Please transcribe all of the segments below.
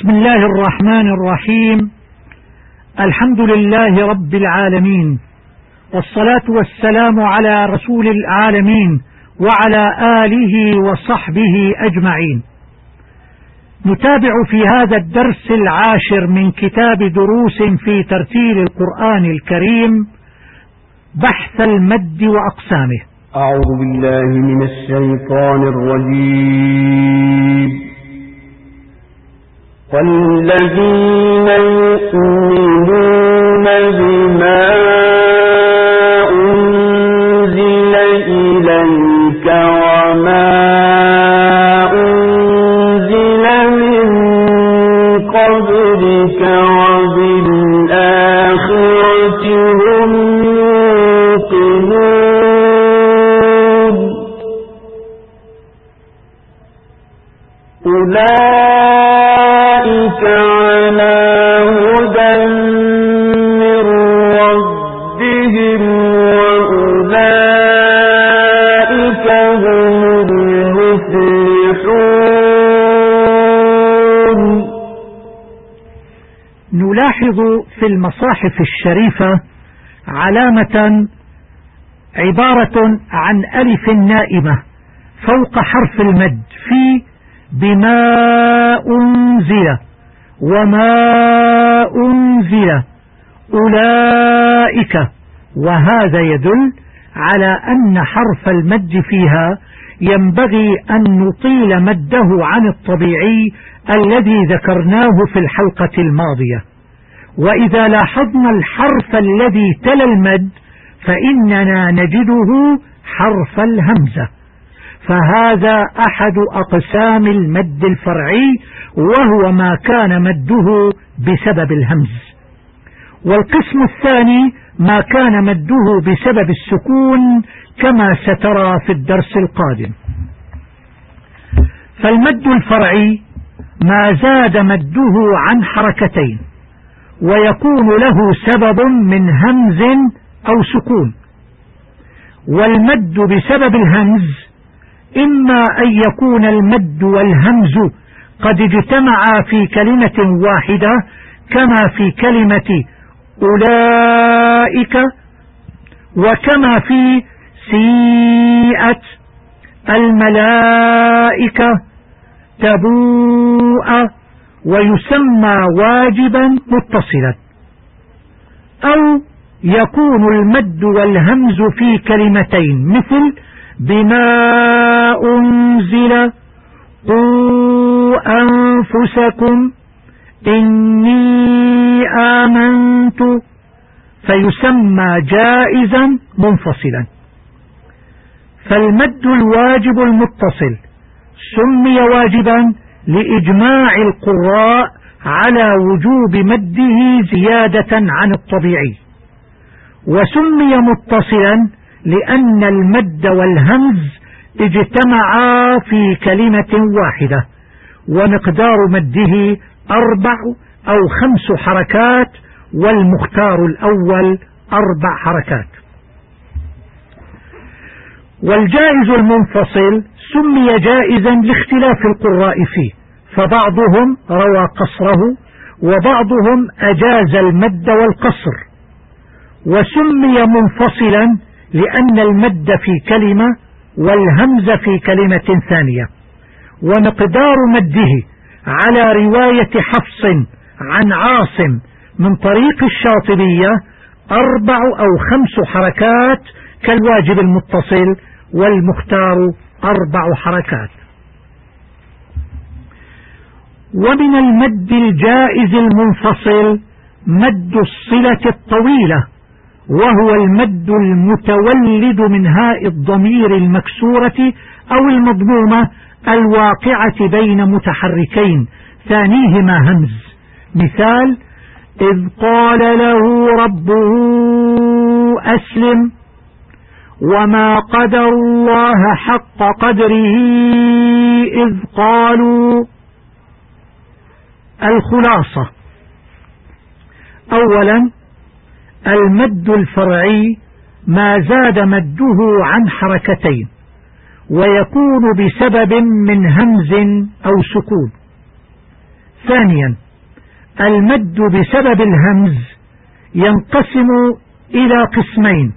بسم الله الرحمن الرحيم. الحمد لله رب العالمين. والصلاة والسلام على رسول العالمين وعلى آله وصحبه أجمعين. نتابع في هذا الدرس العاشر من كتاب دروس في ترتيل القرآن الكريم بحث المد وأقسامه. أعوذ بالله من الشيطان الرجيم. والذين يؤمنون بما أنزل إليك وما في المصاحف الشريفة علامة عبارة عن ألف نائمة فوق حرف المد في بما أنزل وما أنزل. أولئك وهذا يدل على أن حرف المد فيها ينبغي أن نطيل مده عن الطبيعي الذي ذكرناه في الحلقة الماضية. وإذا لاحظنا الحرف الذي تلا المد فإننا نجده حرف الهمزة. فهذا أحد أقسام المد الفرعي وهو ما كان مده بسبب الهمز. والقسم الثاني ما كان مده بسبب السكون كما سترى في الدرس القادم. فالمد الفرعي ما زاد مده عن حركتين. ويكون له سبب من همز أو سكون. والمد بسبب الهمز إما أن يكون المد والهمز قد اجتمعا في كلمة واحدة كما في كلمة أولئك وكما في سيئت الملائكة تبوء ويسمى واجبا متصلا. أو يكون المد والهمز في كلمتين مثل بما أنزل قوا أنفسكم إني آمنت فيسمى جائزا منفصلا. فالمد الواجب المتصل سمي واجبا لإجماع القراء على وجوب مده زيادة عن الطبيعي. وسمي متصلا لأن المد والهمز اجتمعا في كلمة واحدة ومقدار مده أربع أو خمس حركات والمختار الأول أربع حركات. والجائز المنفصل سمي جائزا لاختلاف القراء فيه فبعضهم روى قصره وبعضهم أجاز المد والقصر. وسمي منفصلا لأن المد في كلمة والهمز في كلمة ثانية. ومقدار مده على رواية حفص عن عاصم من طريق الشاطبية أربع أو خمس حركات كالواجب المتصل والمختار أربع حركات. ومن المد الجائز المنفصل مد الصلة الطويلة وهو المد المتولد من هاء الضمير المكسورة أو المضمومة الواقعة بين متحركين ثانيهما همز. مثال إذ قال له ربه أسلم وما قدر الله حق قدره إذ قالوا الخلاصة. أولا المد الفرعي ما زاد مده عن حركتين ويكون بسبب من همز أو سكون. ثانيا المد بسبب الهمز ينقسم إلى قسمين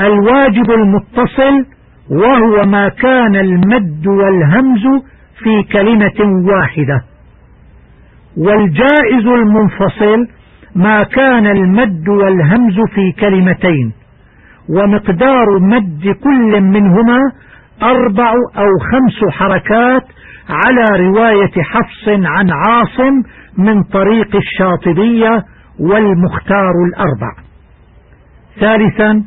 الواجب المتصل وهو ما كان المد والهمز في كلمة واحدة. والجائز المنفصل ما كان المد والهمز في كلمتين ومقدار مد كل منهما أربع أو خمس حركات على رواية حفص عن عاصم من طريق الشاطبية والمختار الأربع. ثالثا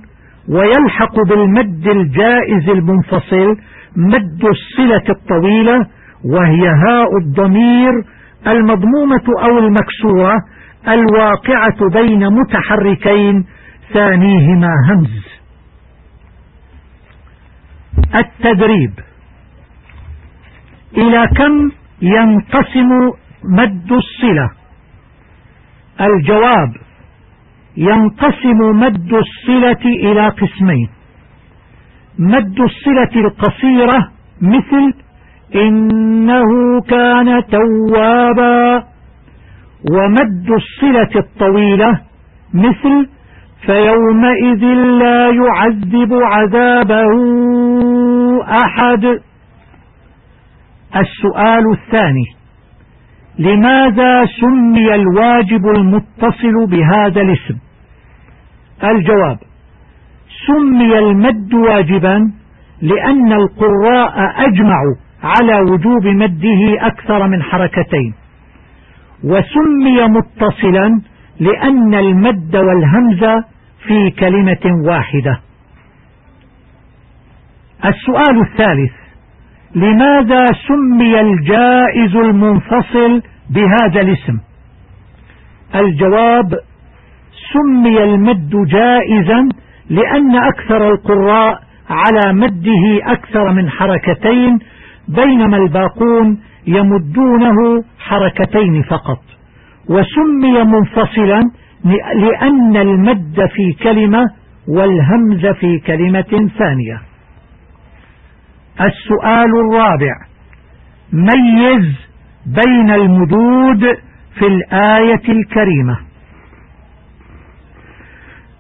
ويلحق بالمد الجائز المنفصل مد الصلة الطويلة وهي هاء الضمير المضمومة أو المكسورة الواقعة بين متحركين ثانيهما همز. التدريب. إلى كم ينقسم مد الصلة؟ الجواب ينقسم مد الصلة إلى قسمين. مد الصلة القصيرة مثل إنه كان توابا. ومد الصلة الطويلة مثل فيومئذ لا يعذب عذابه أحد. السؤال الثاني لماذا سمي الواجب المتصل بهذا الاسم؟ الجواب سمي المد واجبا لأن القراء أجمعوا على وجوب مده أكثر من حركتين. وسمي متصلا لأن المد والهمز في كلمة واحدة. السؤال الثالث. لماذا سمي الجائز المنفصل بهذا الاسم؟ الجواب سمي المد جائزا لأن أكثر القراء على مده أكثر من حركتين بينما الباقون يمدونه حركتين فقط. وسمي منفصلا لأن المد في كلمة والهمز في كلمة ثانية. السؤال الرابع. ميز بين المدود في الآية الكريمة.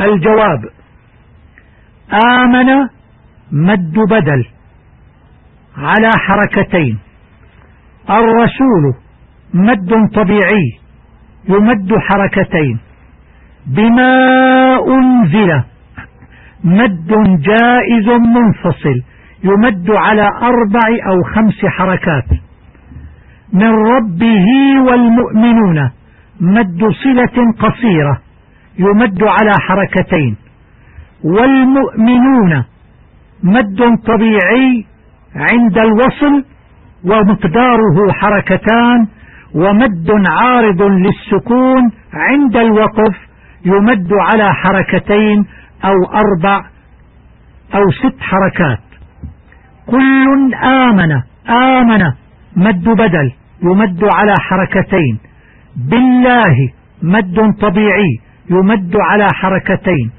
الجواب. آمن مد بدل على حركتين. الرسول مد طبيعي يمد حركتين. بما أنزل. مد جائز منفصل. يمد على أربع أو خمس حركات. من ربه والمؤمنون. مد صلة قصيرة. يمد على حركتين. والمؤمنون مد طبيعي عند الوصل ومقداره حركتان ومد عارض للسكون عند الوقف يمد على حركتين أو أربع أو ست حركات. كل آمن آمن مد بدل يمد على حركتين. بالله مد طبيعي. يمد على حركتين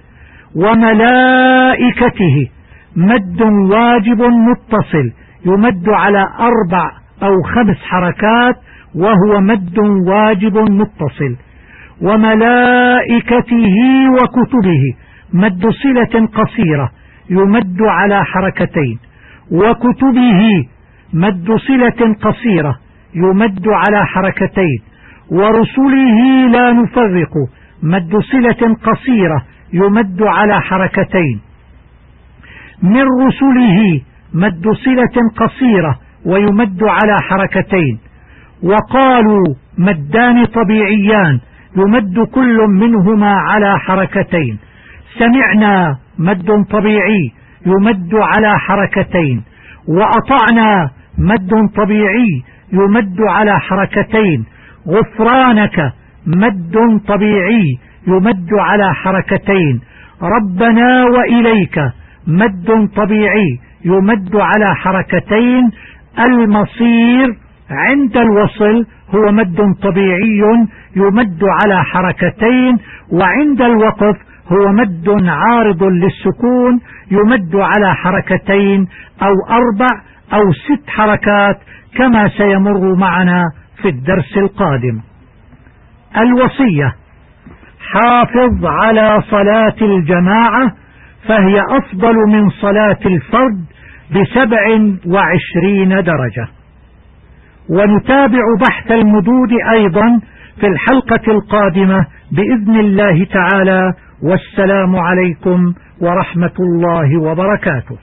وملائكته مد واجب متصل يمد على أربع أو خمس حركات وهو مد واجب متصل. وملائكته وكتبه مد صلة قصيرة يمد على حركتين. وكتبه مد صلة قصيرة يمد على حركتين. ورسله لا نفرق مد صلة قصيرة يمد على حركتين. من رسله مد صلة قصيرة ويمد على حركتين. وقالوا مدان طبيعيان يمد كل منهما على حركتين. سمعنا مد طبيعي يمد على حركتين. وأطعنا مد طبيعي يمد على حركتين. غفرانك مد طبيعي يمد على حركتين. ربنا وإليك. مد طبيعي يمد على حركتين. المصير عند الوصل هو مد طبيعي يمد على حركتين وعند الوقف هو مد عارض للسكون يمد على حركتين أو أربع أو ست حركات كما سيمر معنا في الدرس القادم. الوصية. حافظ على صلاة الجماعة فهي أفضل من صلاة الفرد بسبع وعشرين درجة. ونتابع بحث المدود أيضا في الحلقة القادمة بإذن الله تعالى والسلام عليكم ورحمة الله وبركاته.